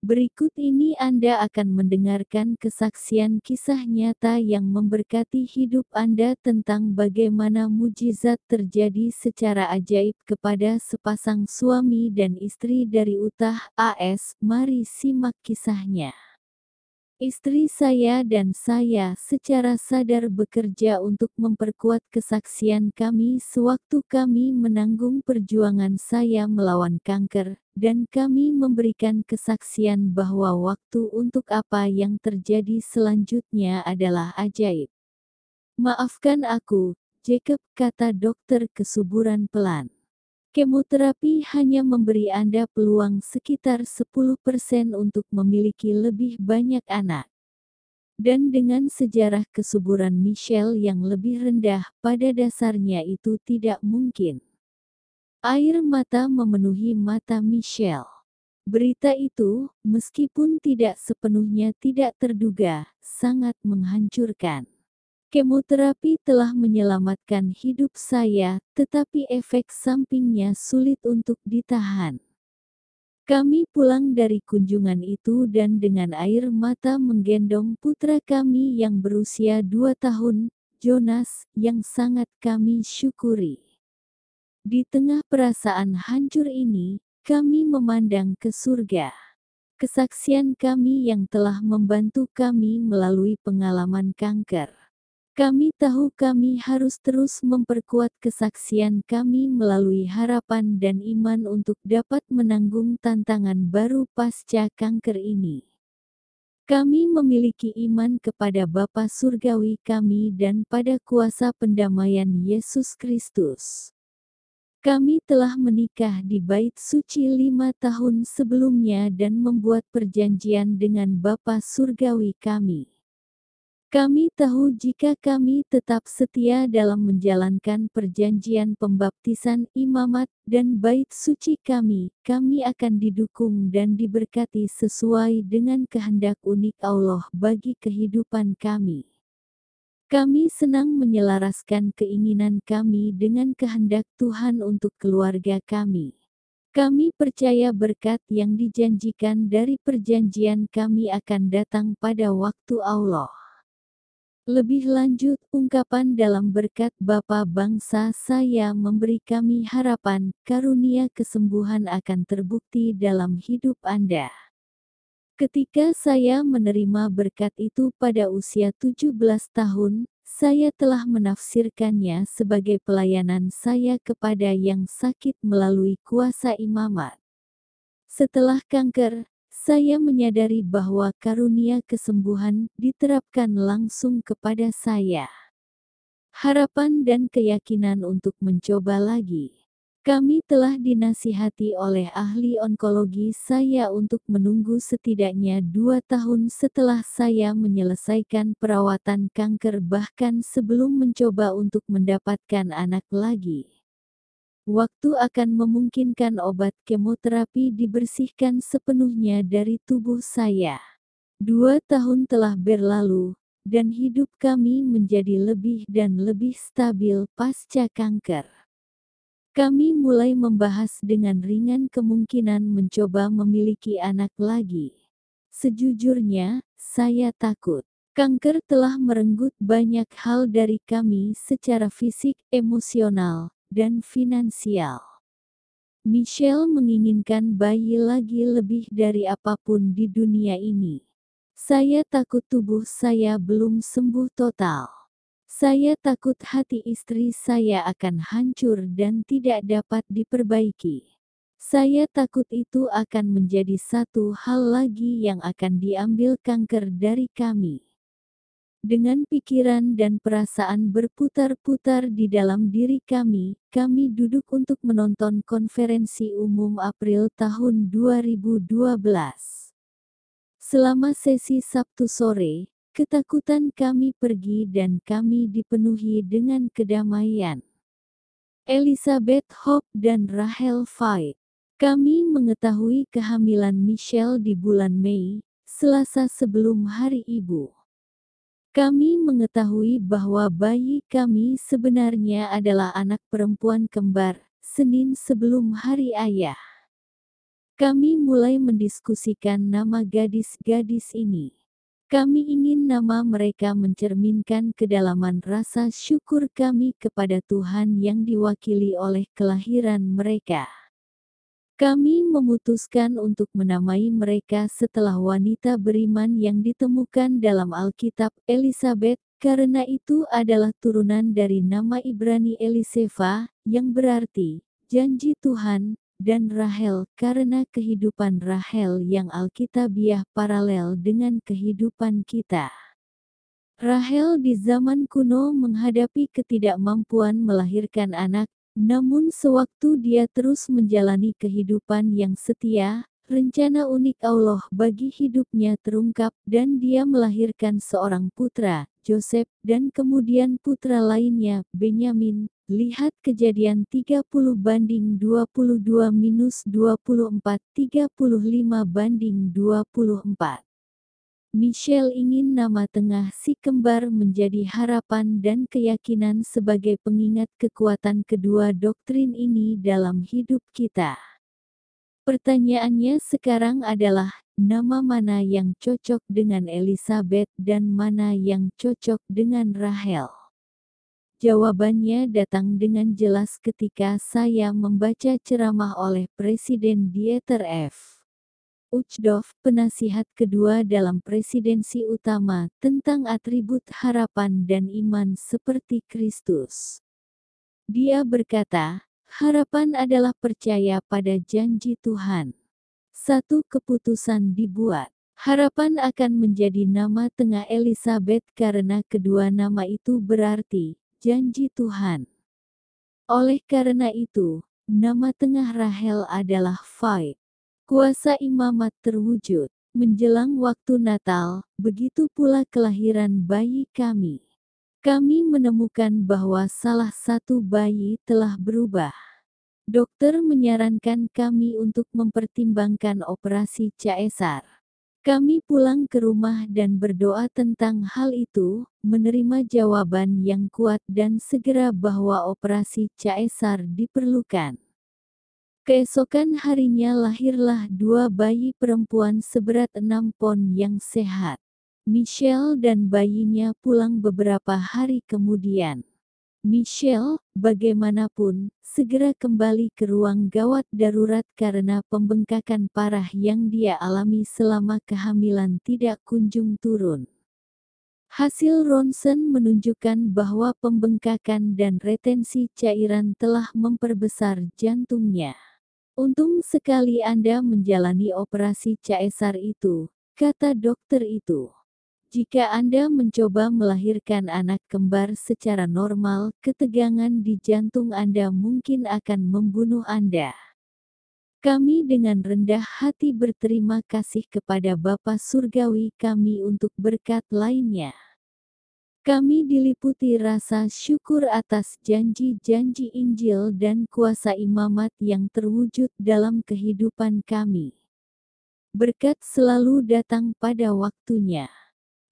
Berikut ini Anda akan mendengarkan kesaksian kisah nyata yang memberkati hidup Anda tentang bagaimana mujizat terjadi secara ajaib kepada sepasang suami dan istri dari Utah, AS. Mari simak kisahnya. Istri saya dan saya secara sadar bekerja untuk memperkuat kesaksian kami sewaktu kami menanggung perjuangan saya melawan kanker, dan kami memberikan kesaksian bahwa waktu untuk apa yang terjadi selanjutnya adalah ajaib. Maafkan aku, Jacob, kata dokter kesuburan pelan. Kemoterapi hanya memberi Anda peluang sekitar 10% untuk memiliki lebih banyak anak. Dan dengan sejarah kesuburan Michelle yang lebih rendah, pada dasarnya itu tidak mungkin. Air mata memenuhi mata Michelle. Berita itu, meskipun tidak sepenuhnya tidak terduga, sangat menghancurkan. Kemoterapi telah menyelamatkan hidup saya, tetapi efek sampingnya sulit untuk ditahan. Kami pulang dari kunjungan itu dan dengan air mata menggendong putra kami yang berusia dua tahun, Jonas, yang sangat kami syukuri. Di tengah perasaan hancur ini, kami memandang ke surga. Kesaksian kami yang telah membantu kami melalui pengalaman kanker. Kami tahu kami harus terus memperkuat kesaksian kami melalui harapan dan iman untuk dapat menanggung tantangan baru pasca kanker ini. Kami memiliki iman kepada Bapa Surgawi kami dan pada kuasa pendamaian Yesus Kristus. Kami telah menikah di bait suci lima tahun sebelumnya dan membuat perjanjian dengan Bapa Surgawi kami. Kami tahu jika kami tetap setia dalam menjalankan perjanjian pembaptisan imamat dan bait suci kami, kami akan didukung dan diberkati sesuai dengan kehendak unik Allah bagi kehidupan kami. Kami senang menyelaraskan keinginan kami dengan kehendak Tuhan untuk keluarga kami. Kami percaya berkat yang dijanjikan dari perjanjian kami akan datang pada waktu Allah. Lebih lanjut, ungkapan dalam berkat Bapa bangsa saya memberi kami harapan, karunia kesembuhan akan terbukti dalam hidup Anda. Ketika saya menerima berkat itu pada usia 17 tahun, saya telah menafsirkannya sebagai pelayanan saya kepada yang sakit melalui kuasa imamat. Setelah kanker, saya menyadari bahwa karunia kesembuhan diterapkan langsung kepada saya. Harapan dan keyakinan untuk mencoba lagi. Kami telah dinasihati oleh ahli onkologi saya untuk menunggu setidaknya dua tahun setelah saya menyelesaikan perawatan kanker bahkan sebelum mencoba untuk mendapatkan anak lagi. Waktu akan memungkinkan obat kemoterapi dibersihkan sepenuhnya dari tubuh saya. Dua tahun telah berlalu, dan hidup kami menjadi lebih dan lebih stabil pasca kanker. Kami mulai membahas dengan ringan kemungkinan mencoba memiliki anak lagi. Sejujurnya, saya takut. Kanker telah merenggut banyak hal dari kami secara fisik, emosional, dan finansial. Michelle menginginkan bayi lagi lebih dari apa pun di dunia ini. Saya takut tubuh saya belum sembuh total. Saya takut hati istri saya akan hancur dan tidak dapat diperbaiki. Saya takut itu akan menjadi satu hal lagi yang akan diambil kanker dari kami. Dengan pikiran dan perasaan berputar-putar di dalam diri kami, kami duduk untuk menonton konferensi umum April tahun 2012. Selama sesi Sabtu sore, ketakutan kami pergi dan kami dipenuhi dengan kedamaian. Elizabeth Hope dan Rachel Fight. Kami mengetahui kehamilan Michelle di bulan Mei, Selasa sebelum Hari Ibu. Kami mengetahui bahwa bayi kami sebenarnya adalah anak perempuan kembar, Senin sebelum hari ayah. Kami mulai mendiskusikan nama gadis-gadis ini. Kami ingin nama mereka mencerminkan kedalaman rasa syukur kami kepada Tuhan yang diwakili oleh kelahiran mereka. Kami memutuskan untuk menamai mereka setelah wanita beriman yang ditemukan dalam Alkitab, Elizabeth, karena itu adalah turunan dari nama Ibrani Eliseva, yang berarti, janji Tuhan, dan Rahel karena kehidupan Rahel yang alkitabiah paralel dengan kehidupan kita. Rahel di zaman kuno menghadapi ketidakmampuan melahirkan anak, namun sewaktu dia terus menjalani kehidupan yang setia, rencana unik Allah bagi hidupnya terungkap dan dia melahirkan seorang putra, Joseph, dan kemudian putra lainnya, Benyamin, Lihat kejadian 30 banding 22 minus 24, 35 banding 24. Michelle ingin nama tengah si kembar menjadi harapan dan keyakinan sebagai pengingat kekuatan kedua doktrin ini dalam hidup kita. Pertanyaannya sekarang adalah, nama mana yang cocok dengan Elizabeth dan mana yang cocok dengan Rahel? Jawabannya datang dengan jelas ketika saya membaca ceramah oleh Presiden Dieter F. Uchtdorf, penasihat kedua dalam presidensi utama, tentang atribut harapan dan iman seperti Kristus. Dia berkata, harapan adalah percaya pada janji Tuhan. Satu keputusan dibuat. Harapan akan menjadi nama tengah Elizabeth karena kedua nama itu berarti janji Tuhan. Oleh karena itu, nama tengah Rahel adalah Faid. Kuasa imamat terwujud. Menjelang waktu Natal, begitu pula kelahiran bayi kami. Kami menemukan bahwa salah satu bayi telah berubah. Dokter menyarankan kami untuk mempertimbangkan operasi caesar. Kami pulang ke rumah dan berdoa tentang hal itu, menerima jawaban yang kuat dan segera bahwa operasi caesar diperlukan. Keesokan harinya lahirlah dua bayi perempuan seberat 6 pon yang sehat. Michelle dan bayinya pulang beberapa hari kemudian. Michelle, bagaimanapun, segera kembali ke ruang gawat darurat karena pembengkakan parah yang dia alami selama kehamilan tidak kunjung turun. Hasil ronsen menunjukkan bahwa pembengkakan dan retensi cairan telah memperbesar jantungnya. Untung sekali Anda menjalani operasi caesar itu, kata dokter itu. Jika Anda mencoba melahirkan anak kembar secara normal, ketegangan di jantung Anda mungkin akan membunuh Anda. Kami dengan rendah hati berterima kasih kepada Bapa Surgawi kami untuk berkat lainnya. Kami diliputi rasa syukur atas janji-janji Injil dan kuasa imamat yang terwujud dalam kehidupan kami. Berkat selalu datang pada waktunya.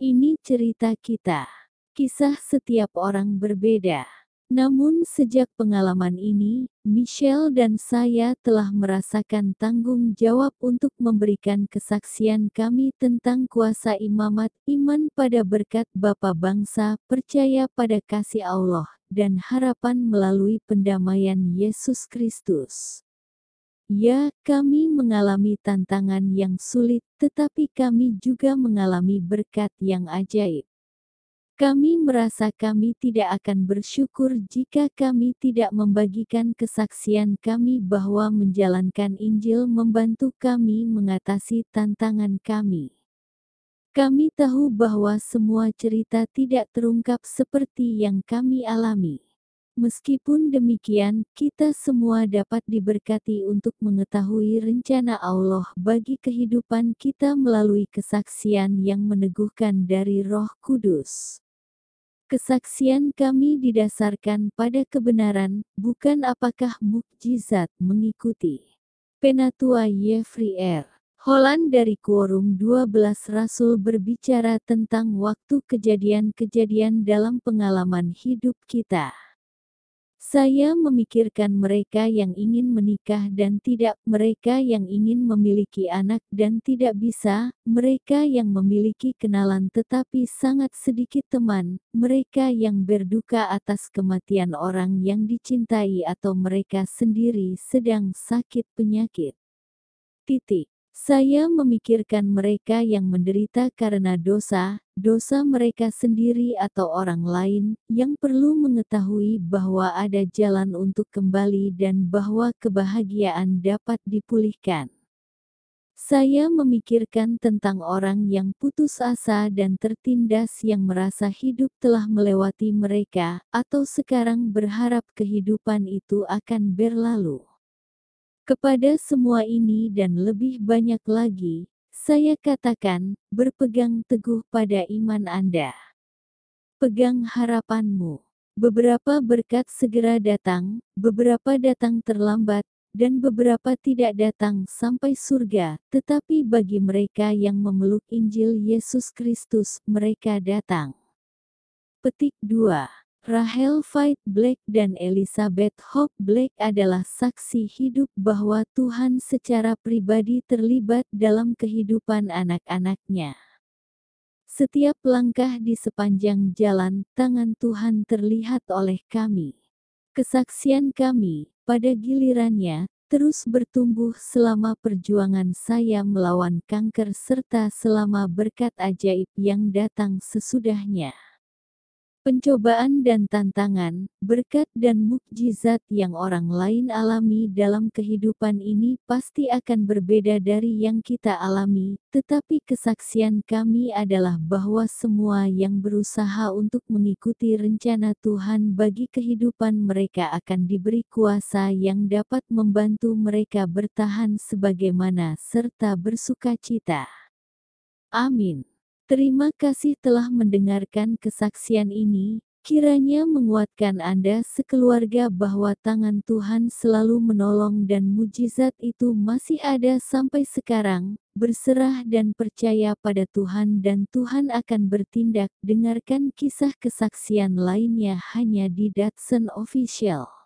Ini cerita kita. Kisah setiap orang berbeda. Namun sejak pengalaman ini, Michelle dan saya telah merasakan tanggung jawab untuk memberikan kesaksian kami tentang kuasa imamat, iman pada berkat Bapa bangsa, percaya pada kasih Allah, dan harapan melalui pendamaian Yesus Kristus. Ya, kami mengalami tantangan yang sulit, tetapi kami juga mengalami berkat yang ajaib. Kami merasa kami tidak akan bersyukur jika kami tidak membagikan kesaksian kami bahwa menjalankan Injil membantu kami mengatasi tantangan kami. Kami tahu bahwa semua cerita tidak terungkap seperti yang kami alami. Meskipun demikian, kita semua dapat diberkati untuk mengetahui rencana Allah bagi kehidupan kita melalui kesaksian yang meneguhkan dari Roh Kudus. Kesaksian kami didasarkan pada kebenaran, bukan apakah mukjizat mengikuti. Penatua Yefri R. Holland dari Quorum 12 Rasul berbicara tentang waktu kejadian-kejadian dalam pengalaman hidup kita. Saya memikirkan mereka yang ingin menikah dan tidak, mereka yang ingin memiliki anak dan tidak bisa, mereka yang memiliki kenalan tetapi sangat sedikit teman, mereka yang berduka atas kematian orang yang dicintai atau mereka sendiri sedang sakit penyakit. Titik. Saya memikirkan mereka yang menderita karena dosa, dosa mereka sendiri atau orang lain, yang perlu mengetahui bahwa ada jalan untuk kembali dan bahwa kebahagiaan dapat dipulihkan. Saya memikirkan tentang orang yang putus asa dan tertindas yang merasa hidup telah melewati mereka, atau sekarang berharap kehidupan itu akan berlalu. Kepada semua ini dan lebih banyak lagi, saya katakan, berpegang teguh pada iman Anda. Pegang harapanmu. Beberapa berkat segera datang, beberapa datang terlambat, dan beberapa tidak datang sampai surga, tetapi bagi mereka yang memeluk Injil Yesus Kristus, mereka datang. Petik 2 Rahel Fight Black dan Elizabeth Hope Black adalah saksi hidup bahwa Tuhan secara pribadi terlibat dalam kehidupan anak-anaknya. Setiap langkah di sepanjang jalan, tangan Tuhan terlihat oleh kami. Kesaksian kami, pada gilirannya, terus bertumbuh selama perjuangan saya melawan kanker serta selama berkat ajaib yang datang sesudahnya. Pencobaan dan tantangan, berkat dan mukjizat yang orang lain alami dalam kehidupan ini pasti akan berbeda dari yang kita alami, tetapi kesaksian kami adalah bahwa semua yang berusaha untuk mengikuti rencana Tuhan bagi kehidupan mereka akan diberi kuasa yang dapat membantu mereka bertahan sebagaimana serta bersuka cita. Amin. Terima kasih telah mendengarkan kesaksian ini. Kiranya menguatkan Anda sekeluarga bahwa tangan Tuhan selalu menolong dan mujizat itu masih ada sampai sekarang. Berserah dan percaya pada Tuhan dan Tuhan akan bertindak. Dengarkan kisah kesaksian lainnya hanya di Datsun Official.